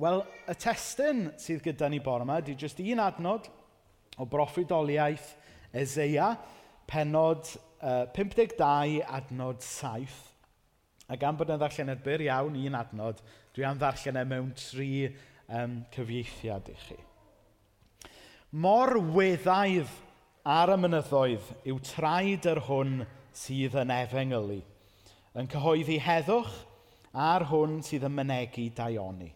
Wel, y testyn sydd gyda ni bore yma, di jyst un adnod o broffwydoliaeth Ezeia, penod uh, 52, adnod 7. A gan bod yn ddarllen byr iawn un adnod, dwi am ddarllen e mewn tri um, cyfieithiad i chi. Mor weddaidd ar y mynyddoedd yw traed yr hwn sydd yn efengylu, yn cyhoeddi heddwch a'r hwn sydd yn mynegu daioni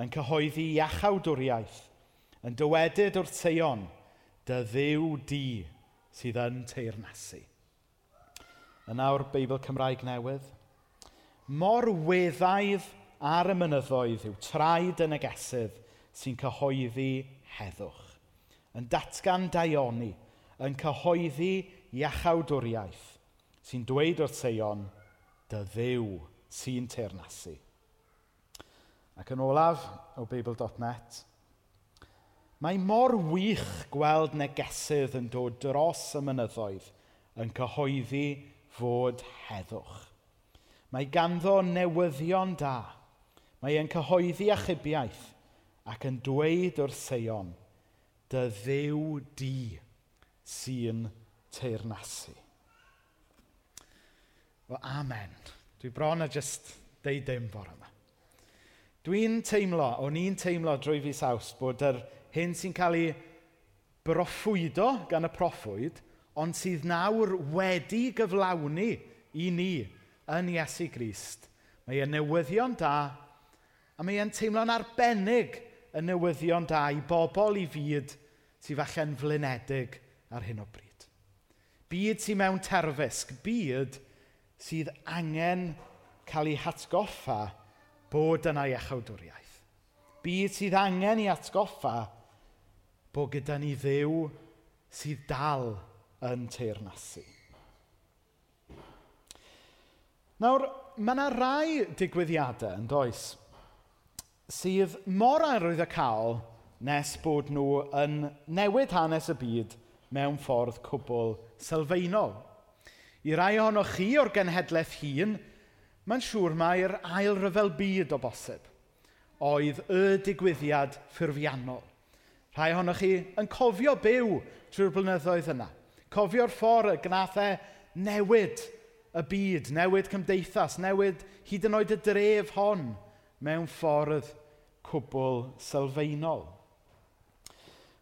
yn cyhoeddi iachawdwriaeth, yn dywedyd wrth seion dy ddiw di sydd yn teirnasu. Yn o'r Beibl Cymraeg newydd. Mor weddaidd ar y mynyddoedd yw traed yn y gesydd sy'n cyhoeddi heddwch. Yn datgan daioni, yn cyhoeddi iachawdwriaeth, sy'n dweud wrth seion dy ddiw sy'n teirnasu. Ac yn olaf o Beibl.net, mae mor wych gweld negesydd yn dod dros y mynyddoedd yn cyhoeddi fod heddwch. Mae ganddo newyddion da. Mae e'n cyhoeddi achubiaeth ac yn dweud o'r seion, dy ddew di sy'n teirnasu. Wel, amen. Dwi bron a just deud dim bore yma. Dwi'n teimlo, o'n i'n teimlo drwy fi saws bod yr hyn sy'n cael ei broffwydo gan y proffwyd, ond sydd nawr wedi gyflawni i ni yn Iesu Grist. Mae e'n newyddion da, a mae e'n teimlo'n arbennig y newyddion da i bobl i fyd sydd falle'n flynedig ar hyn o bryd. Byd sydd mewn terfysg, byd sydd angen cael ei hatgoffa bod yna iechawdwriaeth. Byd sydd angen i atgoffa bod gyda ni ddew sydd dal yn teirnasu. Nawr, mae yna rai digwyddiadau yn does sydd mor arwydd y cael nes bod nhw yn newid hanes y byd mewn ffordd cwbl sylfaenol. I rai ohonoch chi o'r genhedlaeth hun, Mae'n siŵr mae'r ail ryfel byd o bosib oedd y digwyddiad ffurfiannol. Rhai ohonoch chi yn cofio byw trwy'r blynyddoedd yna. Cofio'r ffordd y gnathau e newid y byd, newid cymdeithas, newid hyd yn oed y dref hon mewn ffordd cwbl sylfaenol.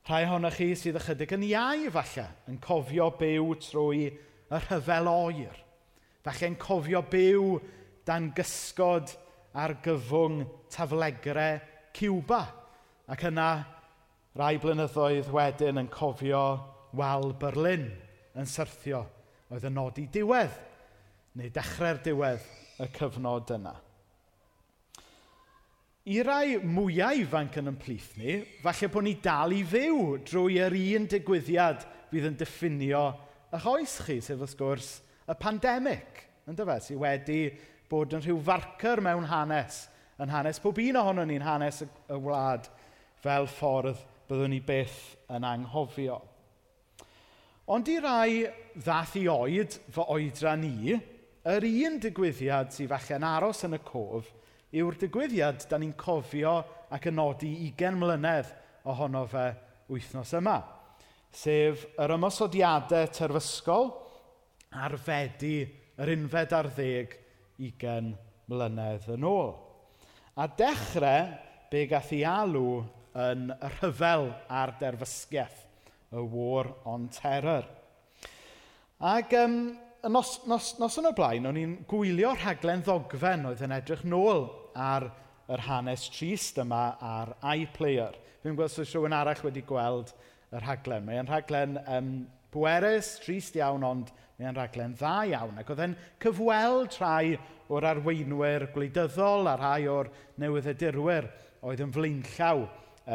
Rhai ohonoch chi sydd ychydig yn iau falle yn cofio byw trwy y rhyfel oer. Falle'n cofio byw dan gysgod ar gyfwng taflegrau Cuba. Ac yna, rai blynyddoedd wedyn yn cofio wal Berlin yn syrthio. Oedd yn nodi diwedd, neu dechrau'r diwedd y cyfnod yna. I rai mwyau ifanc yn ymplith ni, falle bod ni dal i fyw drwy yr un digwyddiad fydd yn diffinio eich oes chi, sef wrth gwrs y pandemig, yn dyfa, sydd wedi bod yn rhyw farcer mewn hanes, yn hanes pob un ohono ni'n hanes y wlad fel ffordd byddwn ni byth yn anghofio. Ond i rai ddath i oed fy oedra ni, yr un digwyddiad sydd falle'n aros yn y cof yw'r digwyddiad da ni'n cofio ac yn nodi 20 mlynedd ohono fe wythnos yma, sef yr ymosodiadau terfysgol a'r fedi yr unfed ar ddeg ugen mlynedd yn ôl. A dechrau be gath ei alw yn rhyfel a'r derfysgiaeth, y war on terror. Ac um, nos, nos, nos yn y blaen, o'n i'n gwylio rhaglen ddogfen oedd yn edrych nôl ar yr hanes trist yma ar iPlayer. Fi'n gweld sy'n rhywun arall wedi gweld y rhaglen. Mae'n rhaglen um, bwerus, trist iawn, ond Mae'n rhaglen dda iawn ac oedd e'n cyfweld rhai o'r arweinwyr gwleidyddol a rhai o'r newyddiadurwyr oedd yn flaenllaw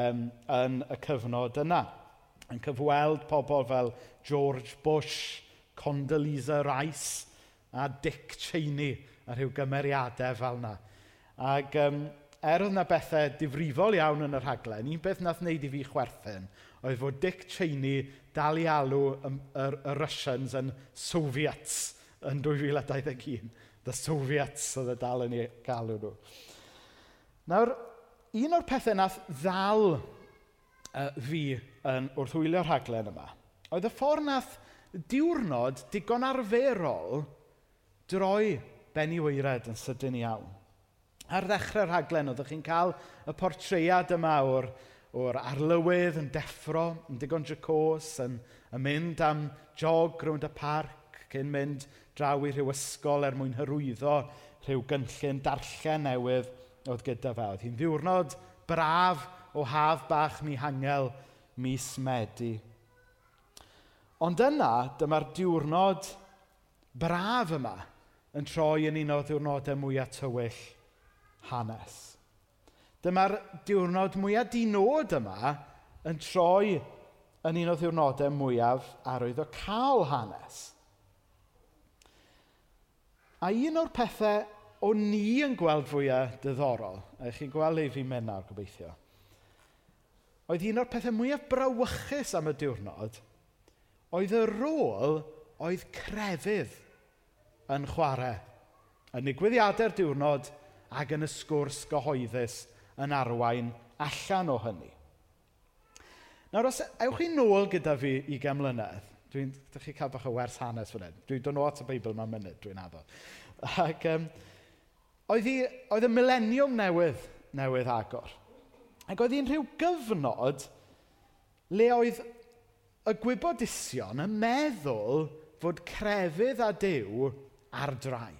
um, yn y cyfnod yna. Yn cyfweld pobl fel George Bush, Condoleezza Rice a Dick Cheney a rhyw gymeriadau fel yna. Ac um, er oedd yna bethau difrifol iawn yn y rhaglen, un beth nath wneud i fi chwerthin oedd fod Dick Cheney dal i alw y, y, y Russians yn Soviets yn 2021. The Soviets oedd y dal yn ei galw nhw. Nawr, un o'r pethau nath ddal uh, fi yn, wrth wylio'r rhaglen yma, oedd y ffordd nath diwrnod digon arferol droi Benny Weired yn sydyn iawn. Ar ddechrau'r rhaglen, oeddech chi'n cael y portread yma o'r o'r arlywydd yn deffro, yn digon jacos, yn, yn mynd am jog rownd y parc cyn mynd draw i rhyw ysgol er mwyn hyrwyddo rhyw gynllun darllen newydd oedd gyda fe. Oedd hi'n ddiwrnod braf o haf bach mi hangel mis Medi. Ond yna, dyma'r diwrnod braf yma yn troi yn un o ddiwrnodau mwyaf tywyll hanes. Dyma'r diwrnod mwyaf dinod yma yn troi yn un o ddiwrnodau mwyaf arwyddocaol hanes. A un o'r pethau o ni yn gweld fwyaf diddorol, a chi'n gweld ei fi mynd nawr gobeithio, oedd un o'r pethau mwyaf brawychus am y diwrnod, oedd y rôl oedd crefydd yn chwarae, yn digwyddiadau'r diwrnod ac yn y sgwrs gyhoeddus yn arwain allan o hynny. Nawr, os ewch chi nôl gyda fi i gemlynedd, dwi'n dych chi cael bach o wers hanes fan hyn. Dwi'n dod at y Beibl mewn munud, dwi'n addo. Ac um, oedd, hi, oedd y mileniwm newydd, newydd agor. Ac oedd hi'n rhyw gyfnod le oedd y gwybodusion yn meddwl fod crefydd a dew ar drai.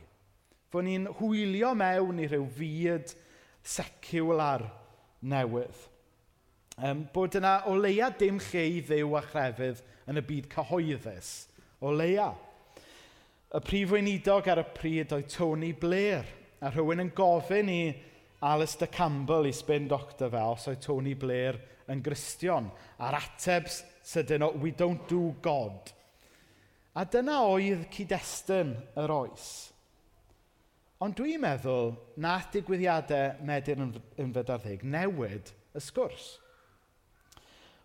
Fod ni'n hwylio mewn i rhyw fyd seciwlar newydd. Um, bod yna o leia dim lle i ddew a chrefydd yn y byd cyhoeddus. O leia. Y prif weinidog ar y pryd oedd Tony Blair. A rhywun yn gofyn i Alistair Campbell i spin doctor fe os oedd Tony Blair yn gristion. A'r ateb sydyn o, we don't do God. A dyna oedd cyd-destun yr oes. Ond dwi'n meddwl nath digwyddiadau Medr yn 19 newid y sgwrs.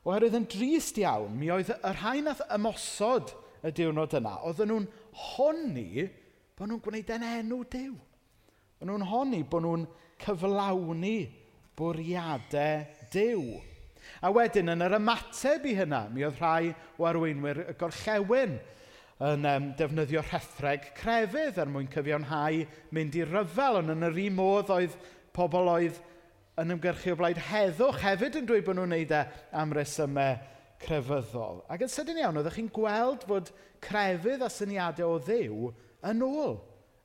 Oherwydd yn drist iawn, mi oedd y rhain nath ymosod y diwrnod yna, oedden nhw'n honni bod nhw'n gwneud yn enw Dyw. Oedden nhw'n honni bod nhw'n cyflawni bwriadau Dyw. A wedyn, yn yr ymateb i hynna, mi oedd rhai o arweinwyr y gorllewin yn um, defnyddio rhethreg crefydd er mwyn cyfiawnhau mynd i ryfel. Ond yn yr un modd oedd pobl oedd yn ymgyrchu o blaid heddwch hefyd yn dweud bod nhw'n neud e am resymau crefyddol. Ac yn sydyn iawn, oeddech chi'n gweld fod crefydd a syniadau o ddew yn ôl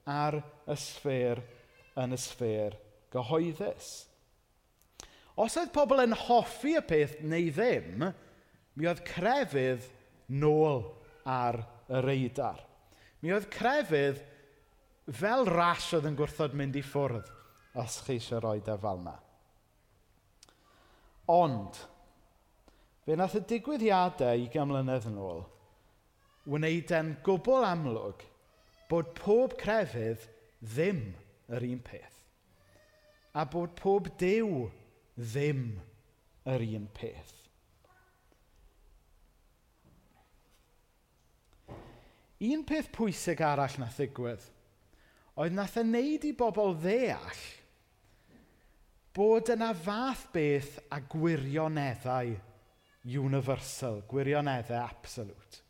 ar y sfer yn y sfer gyhoeddus. Os oedd pobl yn hoffi y peth neu ddim, mi oedd crefydd nôl ar y y reidar. Mi oedd crefydd fel ras oedd yn gwrthod mynd i ffwrdd os chi eisiau rhoi e fel yna. Ond, fe nath y digwyddiadau i gamlynedd yn ôl, wneud e'n gwbl amlwg bod pob crefydd ddim yr un peth. A bod pob dew ddim yr un peth. un peth pwysig arall na ddigwydd oedd nath e wneud i bobl ddeall bod yna fath beth a gwirioneddau universal, gwirioneddau absolute.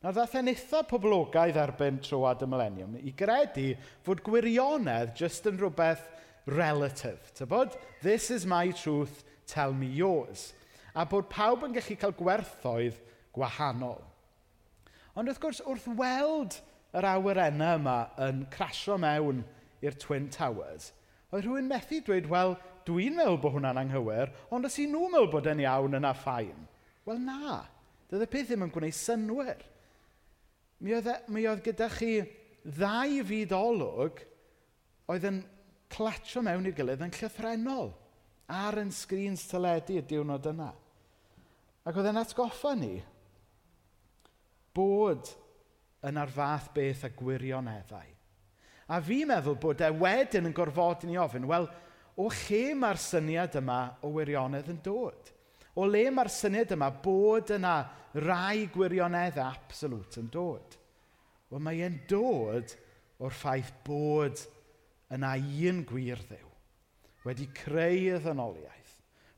Nawr ddath e'n eitha poblogaidd erbyn troad y millennium i gredu fod gwirionedd jyst yn rhywbeth relative. Tybod? This is my truth, tell me yours. A bod pawb yn gallu cael gwerthoedd gwahanol. Ond wrth gwrs, wrth weld yr awyrennau yma yn crasio mewn i'r Twin Towers, oedd rhywun methu dweud, wel, dwi'n meddwl bod hwnna'n anghywir, ond os i nhw'n meddwl bod e'n iawn yna ffain, wel na, dydd y peth ddim yn gwneud synwyr. Mi oedd, e, mi oedd gyda chi ddau fyd olwg oedd yn clatio mewn i'r gilydd yn llythrenol ar yn sgrins teledu y diwrnod yna. Ac oedd e'n atgoffa ni bod yn ar fath beth a gwirioneddau. A fi'n meddwl bod e wedyn yn gorfod i ni ofyn, wel, o lle mae'r syniad yma o wirionedd yn dod? O le mae'r syniad yma bod yna rai gwirioneddau absolut yn dod? Wel, mae e'n dod o'r ffaith bod yna un gwir ddew wedi creu y ddynoliaeth,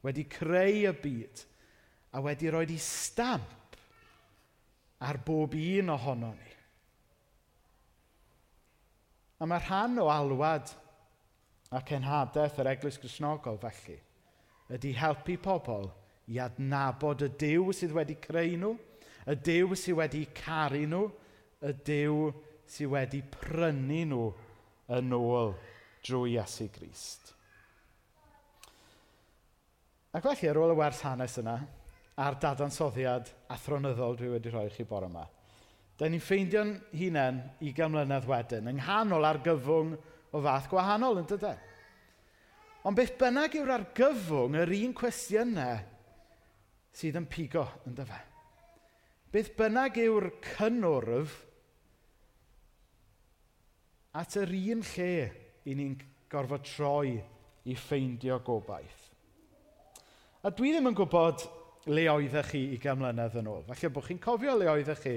wedi creu y byd, a wedi rhoi i stamp ar bob un ohono ni. A mae rhan o alwad a cenhadaeth yr Eglwys Grisnogol felly ydy helpu pobl i adnabod y Dyw sydd wedi creu nhw, y Dyw sydd wedi caru nhw, y Dyw sydd wedi prynu nhw yn ôl drwy Iesu Grist. Ac felly, ar ôl y wers hanes yna, a'r dadansoddiad athronyddol dwi wedi rhoi chi bore yma. Da ni'n ffeindio'n hunain i gymlynedd wedyn, yng nghanol argyfwng o fath gwahanol yn dydau. Ond beth bynnag yw'r argyfwng yr un cwestiynau sydd yn pigo yn dyfa. Beth bynnag yw'r cynwrf at yr un lle i ni'n gorfod troi i ffeindio gobaith. A dwi ddim yn gwybod le oeddech chi i gamlynedd yn ôl. Falle bod chi'n cofio le oeddech chi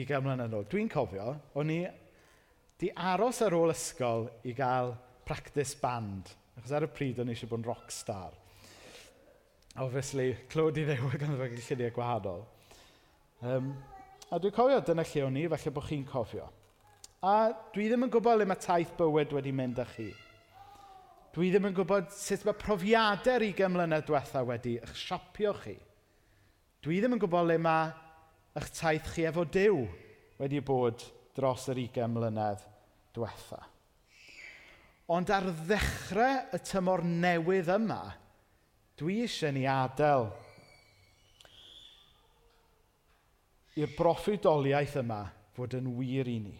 i gamlynedd yn ôl. Dwi'n cofio, o'n i di aros ar ôl ysgol i gael practice band. Achos ar y pryd o'n i eisiau bod yn rock star. Obviously, clod i ddew gan ddweud lluniau gwahanol. Um, a dwi'n cofio dyna lle o'n i, falle bod chi'n cofio. A dwi ddim yn gwybod le mae taith bywyd wedi mynd â chi. Dwi ddim yn gwybod sut mae profiadau'r i mlynedd diwetha wedi eich siapio chi. Dwi ddim yn gwybod le mae eich taith chi efo Duw wedi bod dros yr ugain mlynedd diwetha. Ond ar ddechrau y tymor newydd yma, dwi eisiau ni adael i'r broffwydoliaeth yma fod yn wir i ni.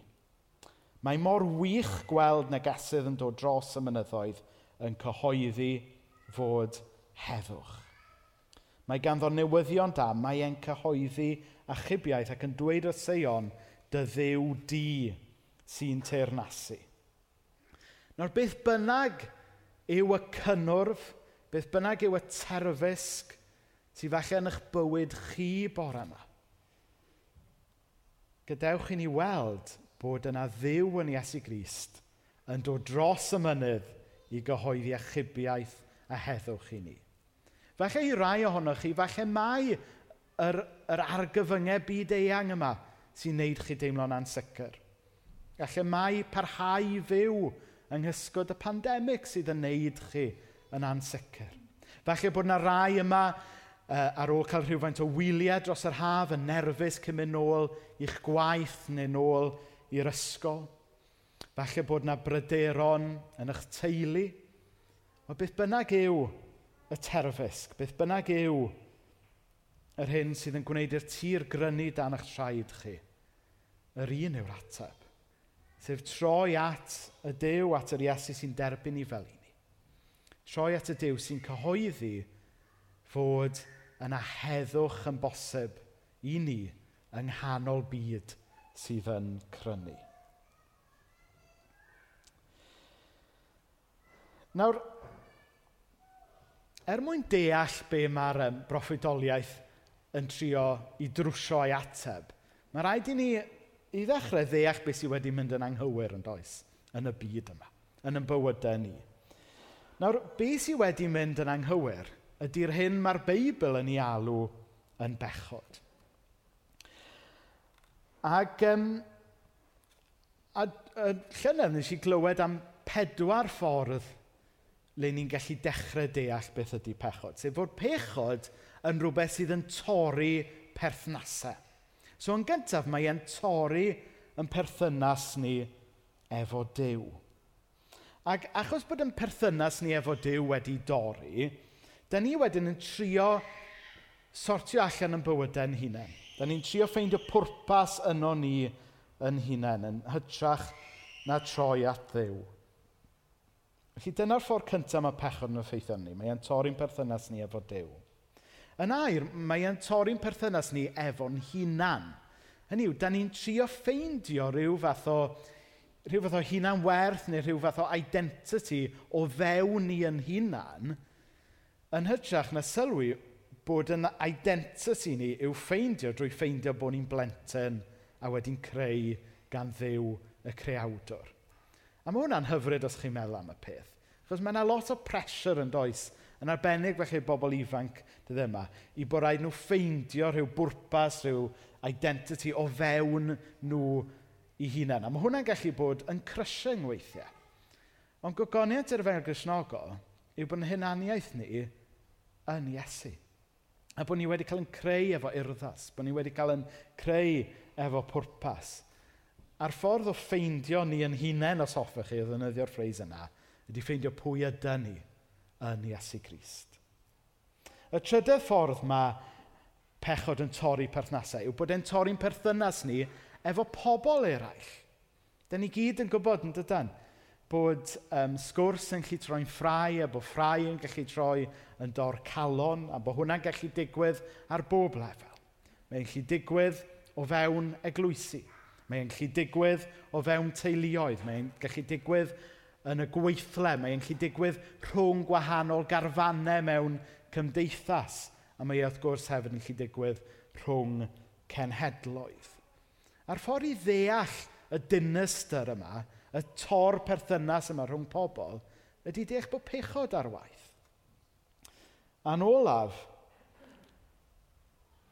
Mae mor wych gweld negesydd yn dod dros y mynyddoedd yn cyhoeddi fod heddwch. Mae ganddo newyddion da, mae e'n cyhoeddi achubiaeth ac yn dweud wrth Seion, dy ddew di sy'n teirnasu. Nawr beth bynnag yw y cynnwrf, beth bynnag yw y terfysg tu falle yn eich bywyd chi bore yma. Gadewch i ni weld bod yna ddiw yn Iesu Grist yn dod dros y mynydd i gyhoeddi achubiaeth a heddwch i ni. Falle i rai ohonoch chi, falle mai yr, yr argyfyngau byd eang yma sy'n neud chi deimlo'n ansicr. Falle mai parhau i fyw yng nghysgod y pandemig sydd yn neud chi yn ansicr. Falle bod yna rai yma uh, ar ôl cael rhywfaint o wyliau dros yr haf yn nerfus cyn mynd nôl i'ch gwaith neu nôl i'r ysgol. Falle bod yna bryderon yn eich teulu. O beth bynnag yw y terfysg, beth bynnag yw yr hyn sydd yn gwneud i'r tir grynu dan eich traed chi. Yr un yw'r ateb, sef troi at y dew at yr Iesu sy'n derbyn i fel i ni. Troi at y dew sy'n cyhoeddi fod yna heddwch yn bosib i ni yng nghanol byd sydd yn crynu. Nawr, er mwyn deall be mae'r um, broffwydoliaeth yn trio i drwsio ei ateb, mae rhaid i ni i ddechrau ddeall beth sydd wedi mynd yn anghywir yn does, yn y byd yma, yn y bywydau ni. Nawr, beth sydd wedi mynd yn anghywir ydy'r hyn mae'r Beibl yn ei alw yn bechod. Ac um, a, a, llynedd nes i glywed am pedwar ffordd le ni'n gallu dechrau deall beth ydy pechod. Sef fod pechod yn rhywbeth sydd yn torri perthnasau. So yn gyntaf, mae e'n torri yn perthynas ni efo Dyw. Ac achos bod yn perthynas ni efo Dyw wedi dorri, da ni wedyn yn trio sortio allan yn bywydau'n hunain. Da ni'n trio ffeindio pwrpas yno ni yn hunain, yn hytrach na troi at ddew. Felly dyna'r ffordd cyntaf mae pechod yn effeithio ni. Mae e'n torri'n perthynas ni efo Dyw. Yn air, mae e'n torri'n perthynas ni efo'n hunan. Hynny yw, da ni'n trio ffeindio rhyw fath o rhyw fath o hunan werth neu rhyw fath o identity o fewn ni yn hunan yn hytrach na sylwi bod yn identity ni yw ffeindio drwy ffeindio bod ni'n blentyn a wedi'n creu gan ddiw y creawdwr. A mae hwnna'n hyfryd os chi'n meddwl am y peth. Chos mae yna lot o pressure yn does, yn arbennig felly bobl ifanc dydd yma, i bod rhaid nhw ffeindio rhyw bwrpas, rhyw identity o fewn nhw i hunain. A mae hwnna'n gallu bod yn crushing weithiau. Ond gogoniant i'r fer grisnogol yw bod yn hunaniaeth ni yn Iesu. A bod ni wedi cael yn creu efo urddas, bod ni wedi cael yn creu efo pwrpas. A'r ffordd o ffeindio ni yn hunain os hoffech chi o ddefnyddio'r ffreis yna, ydy ffeindio pwy ydy ni yn Iesu Grist. Y trydydd ffordd mae pechod yn torri perthnasau yw bod e'n torri'n perthynas ni efo pobl eraill. Da ni gyd yn gwybod yn dydyn bod um, sgwrs yn gallu troi'n ffrau a bod ffrau yn gallu troi yn dor calon a bod hwnna'n gallu digwydd ar bob lefel. Mae'n gallu digwydd o fewn eglwysi. Mae'n gallu digwydd o fewn teuluoedd. Mae'n gallu digwydd yn y gweithle. Mae'n gallu digwydd rhwng gwahanol garfannau mewn cymdeithas. A mae wrth gwrs hefyd yn gallu digwydd rhwng cenhedloedd. A'r ffordd i ddeall y dinistyr yma, y tor perthynas yma rhwng pobl, ydy deall bod pechod ar waith. A'n olaf,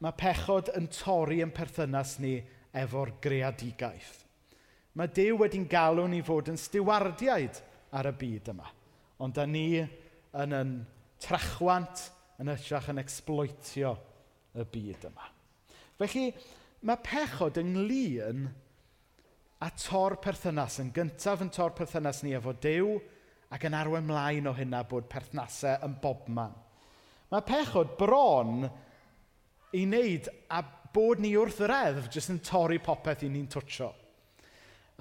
mae pechod yn torri yn perthynas ni efo'r greadigaeth. Mae Dyw wedi'n galw ni fod yn stiwardiaid ar y byd yma. Ond da ni yn yn trachwant yn ytrach yn exploitio y byd yma. Felly, mae pechod ynglyn a tor perthynas yn gyntaf yn tor perthynas ni efo Dyw ac yn arwen mlaen o hynna bod perthnasau yn bobman. Mae pechod bron i wneud a bod ni wrth yr eddf jyst yn torri popeth i ni'n twtio.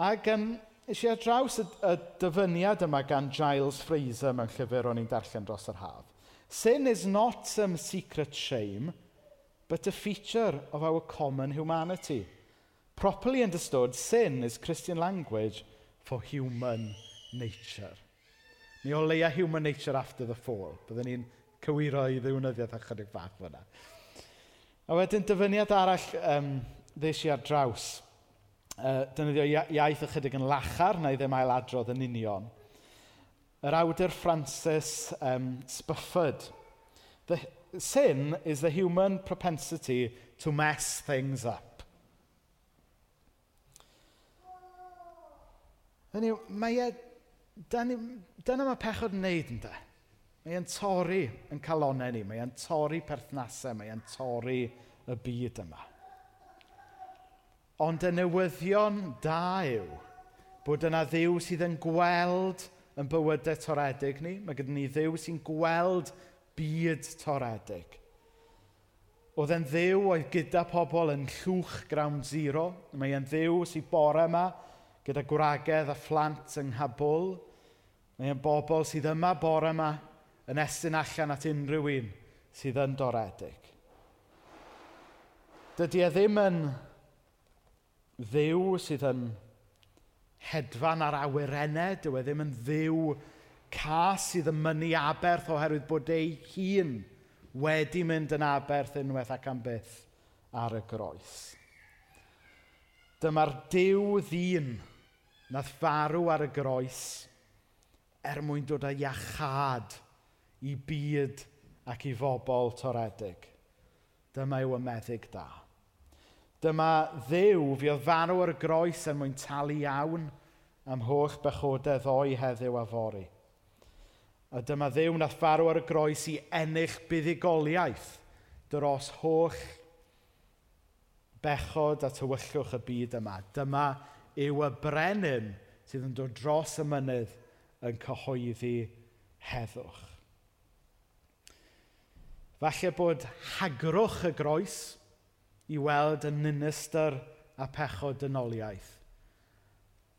Ac um, eisiau ar draws y, y dyfyniad yma gan Giles Fraser mewn llyfr o'n i'n darllen dros yr haf. Sin is not some secret shame, but a feature of our common humanity. Properly understood, sin is Christian language for human nature. Ni o leia human nature after the fall. Byddwn ni'n cywiro i ddiwnyddiaeth ychydig bach fyna. A wedyn dyfyniad arall um, ddeis i ar draws. Uh, Dynyddio iaith ychydig yn lachar, neu ddim ail adrodd yn union. Yr awdur Francis um, Spufford. The sin is the human propensity to mess things up. Hynny yw, mae e... Dyna, dyna mae pechod yn neud, ynddo? Mae e'n torri yn calonau ni. Mae e'n torri perthnasau. Mae e'n torri y byd yma. Ond y newyddion da yw bod yna ddiw sydd yn gweld yn bywydau toredig ni. Mae gyda ni ddiw sy'n gweld byd toredig. Oedd e'n ddiw oedd gyda pobl yn llwch ground zero. Mae e'n ddiw sy'n bore yma gyda gwragedd a phlant yng Nghabwl. Mae e'n bobl sydd yma bore yma yn estyn allan at unrhyw un sydd yn doredig. Dydy e ddim yn ddiw sydd yn hedfan ar awyrennau, dyw e ddim yn ddiw cas sydd yn mynnu aberth oherwydd bod ei hun wedi mynd yn aberth unwaith ac am byth ar y groes. Dyma'r diw ddyn nath farw ar y groes er mwyn dod â iachad i byd ac i fobl toredig. Dyma yw y meddyg da. Dyma ddew fi oedd farw ar groes er mwyn talu iawn am holl bechodau ddoi heddiw a fori. A dyma ddew nath farw ar y groes i ennill buddigoliaeth dros holl bechod a tywyllwch y byd yma. Dyma yw y brenin sydd yn dod dros y mynydd yn cyhoeddi heddwch. Falle bod hagrwch y groes i weld y minister a pechod dynoliaeth,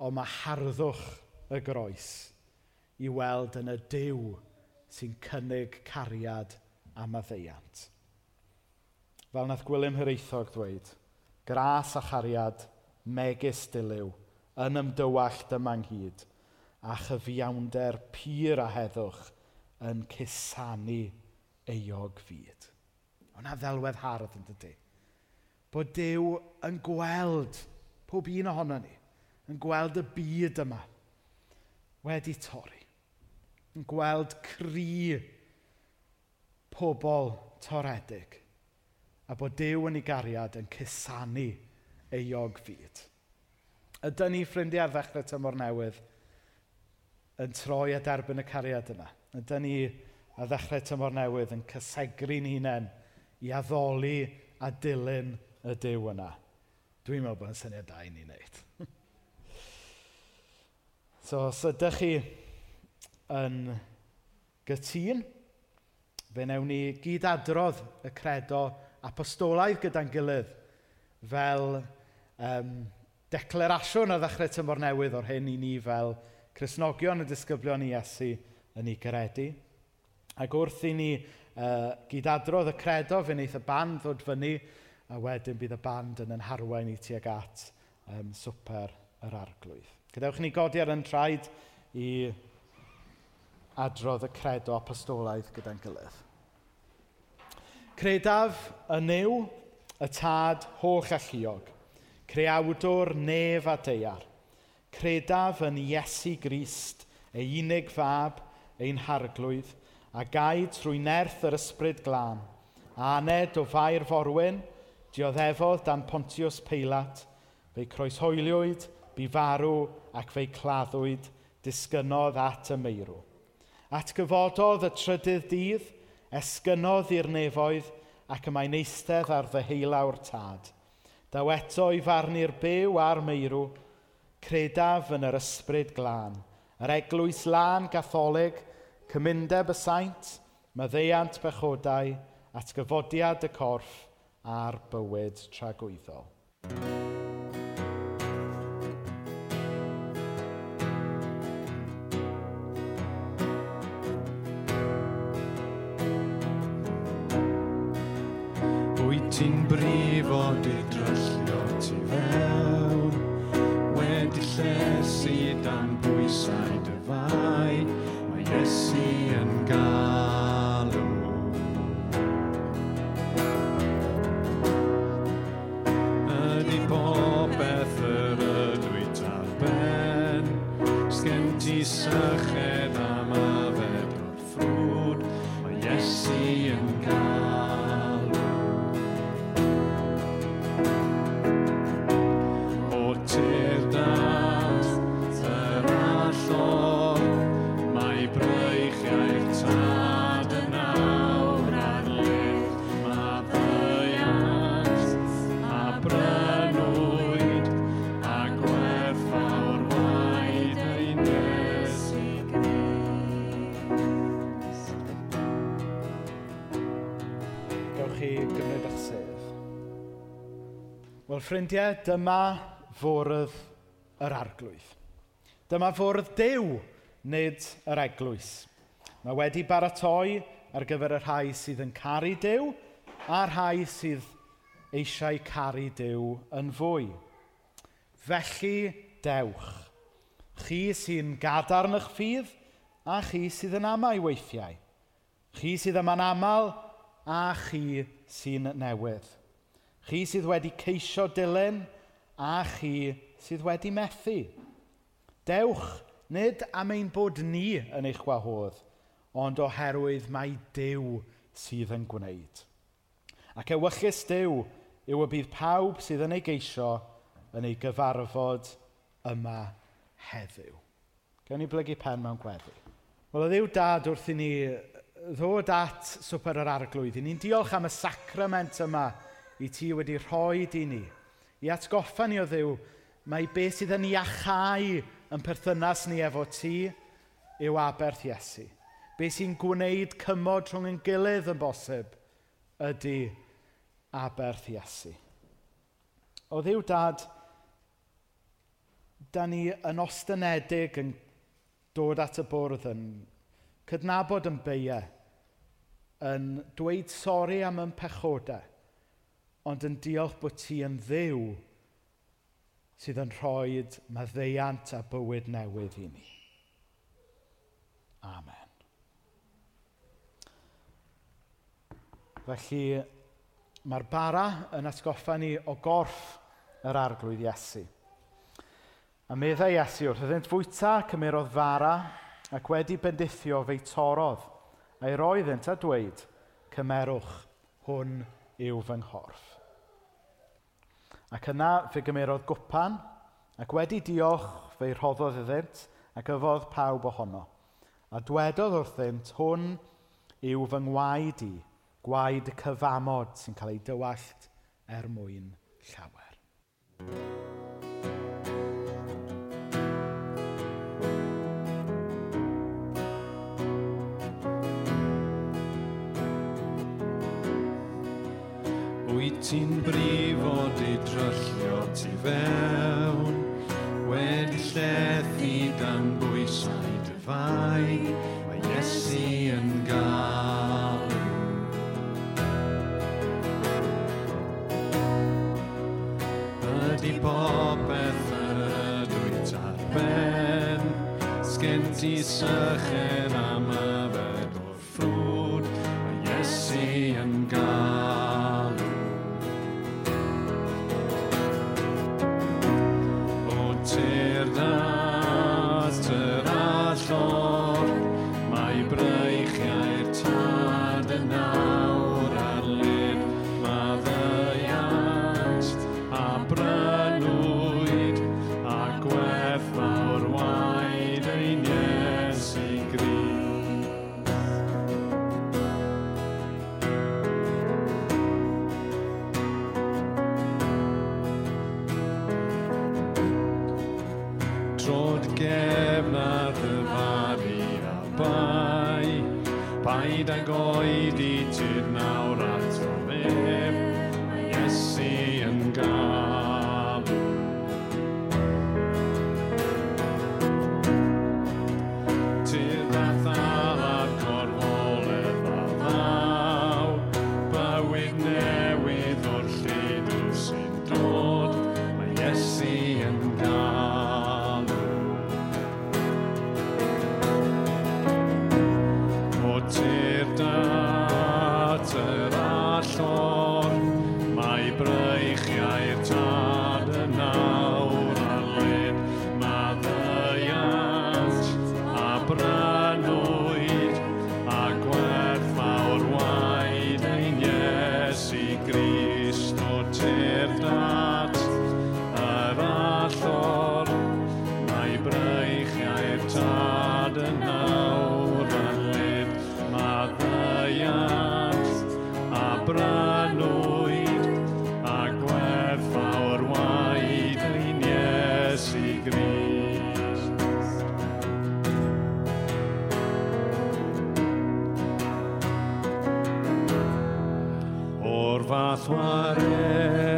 ond mae harddwch y groes i weld yn y dew sy'n cynnig cariad a maddeiant. Fel nath Gwilym Hyreithog ddweud, gras a chariad, megis dilyw, yn ymdywallt yma ynghyd, a chyfiawnder pur a heddwch yn cusanu eog fyd. Hwna ddelwedd hardd yn dydy. Bod Dyw yn gweld pob un ohono ni, yn gweld y byd yma wedi torri. Yn gweld cri pobl toredig. A bod Dyw yn ei gariad yn cusanu euog fyd. Ydy ni ffrindiau ar ddechrau tymor newydd yn troi a derbyn y cariad yna. Ydy ni a ddechrau tymor newydd yn cysegru'n hunain i addoli a dilyn y Dyw yna. Dwi'n meddwl bod yn syniad da i ni wneud. so, os ydych chi yn gytun, fe newn ni gyd adrodd y credo apostolaidd gyda'n gilydd fel um, declarasiwn a ddechrau tymor newydd o'r hyn i ni fel Cresnogion y disgyblion i Iesu yn ei gredu. Ac wrth i ni uh, gydadrodd y credo, fe wneith y band ddod fyny, a wedyn bydd y band yn yn harwain i tuag at um, swper yr arglwydd. Gadewch ni godi ar yn traed i adrodd y credo apostolaidd gyda'n gilydd. Credaf y new, y tad holl alluog, creawdwr nef a deiar, credaf yn Iesu Grist, ei unig fab, ein harglwydd, a gaid trwy nerth yr ysbryd glân, a aned o fair forwyn, dioddefodd dan Pontius Peilat, fe'i croeshoeliwyd, bu farw ac fe'i claddwyd, disgynodd at y meirw. At gyfododd y trydydd dydd, esgynodd i'r nefoedd ac y mae'n eistedd ar ddeheulawr tad. Daw eto i farnu'r byw a'r meirw, credaf yn yr ysbryd glân, yr eglwys lân gatholig – Cymundeb y saint, maddeiant bechodau, atgyfodiad y corff a'r bywyd tragwyddol. Wyt ti'n brif o dy dryllio ti fewn Wedi llesu dan bwysau dy fai and God. Ffrindiau, dyma fwrdd yr arglwydd. Dyma fwrdd dew, nid yr eglwys. Mae wedi baratoi ar gyfer y rhai sydd yn caru dew, a'r rhai sydd eisiau caru dew yn fwy. Felly dewch. Chi sy'n gadarn eich ffydd a chi sydd yn amau weithiau. Chi sydd yma'n aml a chi sy'n newydd. Chi sydd wedi ceisio dilyn a chi sydd wedi methu. Dewch nid am ein bod ni yn eich gwahodd, ond oherwydd mae Dyw sydd yn gwneud. Ac ewyllus Dyw yw y bydd pawb sydd yn ei geisio yn ei gyfarfod yma heddiw. Gawn ni blygu pen mewn gweddi. Wel, y ddiw dad wrth i ni ddod at swper yr arglwydd, i ni'n diolch am y sacrament yma i ti wedi rhoi i ni. I atgoffa ni o ddiw, mae beth sydd yn iachau yn perthynas ni efo ti yw aberth Iesu. Be sy'n gwneud cymod rhwng yn gilydd yn bosib ydy aberth Iesu. O ddiw dad, da ni yn ostynedig yn dod at y bwrdd yn cydnabod yn beiau, yn dweud sori am yn pechodau, ond yn diolch bod ti yn ddiw sydd yn rhoi maddeiant a bywyd newydd i ni. Amen. Felly, mae'r bara yn atgoffa ni o gorff yr arglwydd Iesu. A meddai Iesu wrth iddynt fwyta cymerodd fara ac wedi bendithio fe'i torodd a'i roedd ynt a dweud, cymerwch hwn yw fy nghorff. Ac yna fe gymerodd gwpan, ac wedi diolch fe rhoddodd iddynt, ac yfodd pawb ohono. A dwedodd wrthynt, hwn yw fy ngwaed i, gwaed y cyfamod sy'n cael ei dywallt er mwyn llawer. ti'n brifo di dryllio ti fewn. Wedi llethu dan bwysau dyfau Mae Iesu yn gael Ydy popeth ydw i tarben Sgen ti sychen am yfed o'r ffrwd Mae Iesu yn gael va soirée.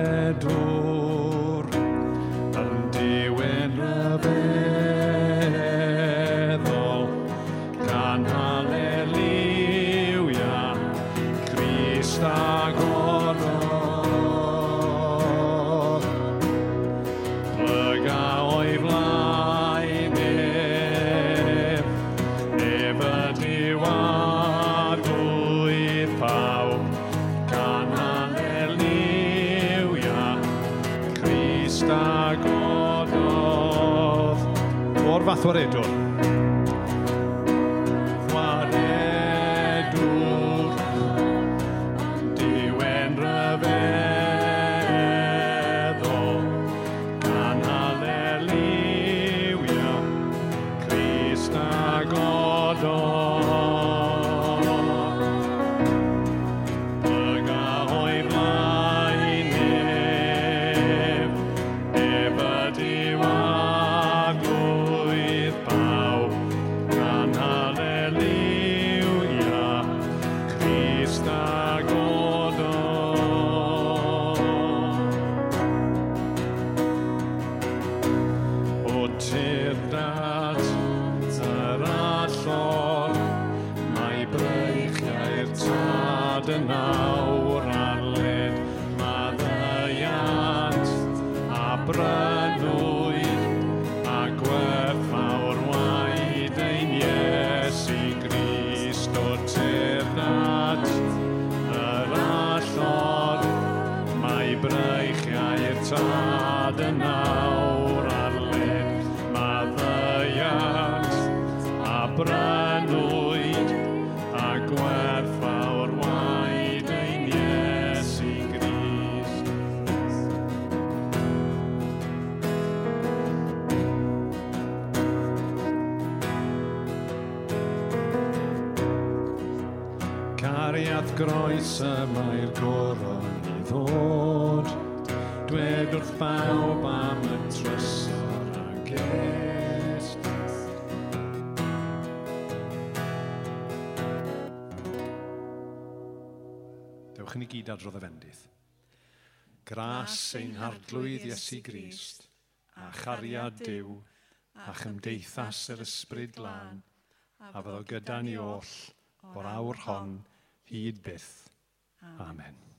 tad yn awr ar led maddeiant a branwyd a gwerthfawr waed ein Iesu Grist. Cariad groes y mae'r goron i ddod agwedd wrth bawb am y trysor a gest. Dewch yn i gyd adrodd y fendydd. Gras ein hardlwydd Iesu Grist, a chariad Dyw, a chymdeithas yr ysbryd glân, a fyddo gyda ni oll o'r awr hon hyd byth. Amen. Amen.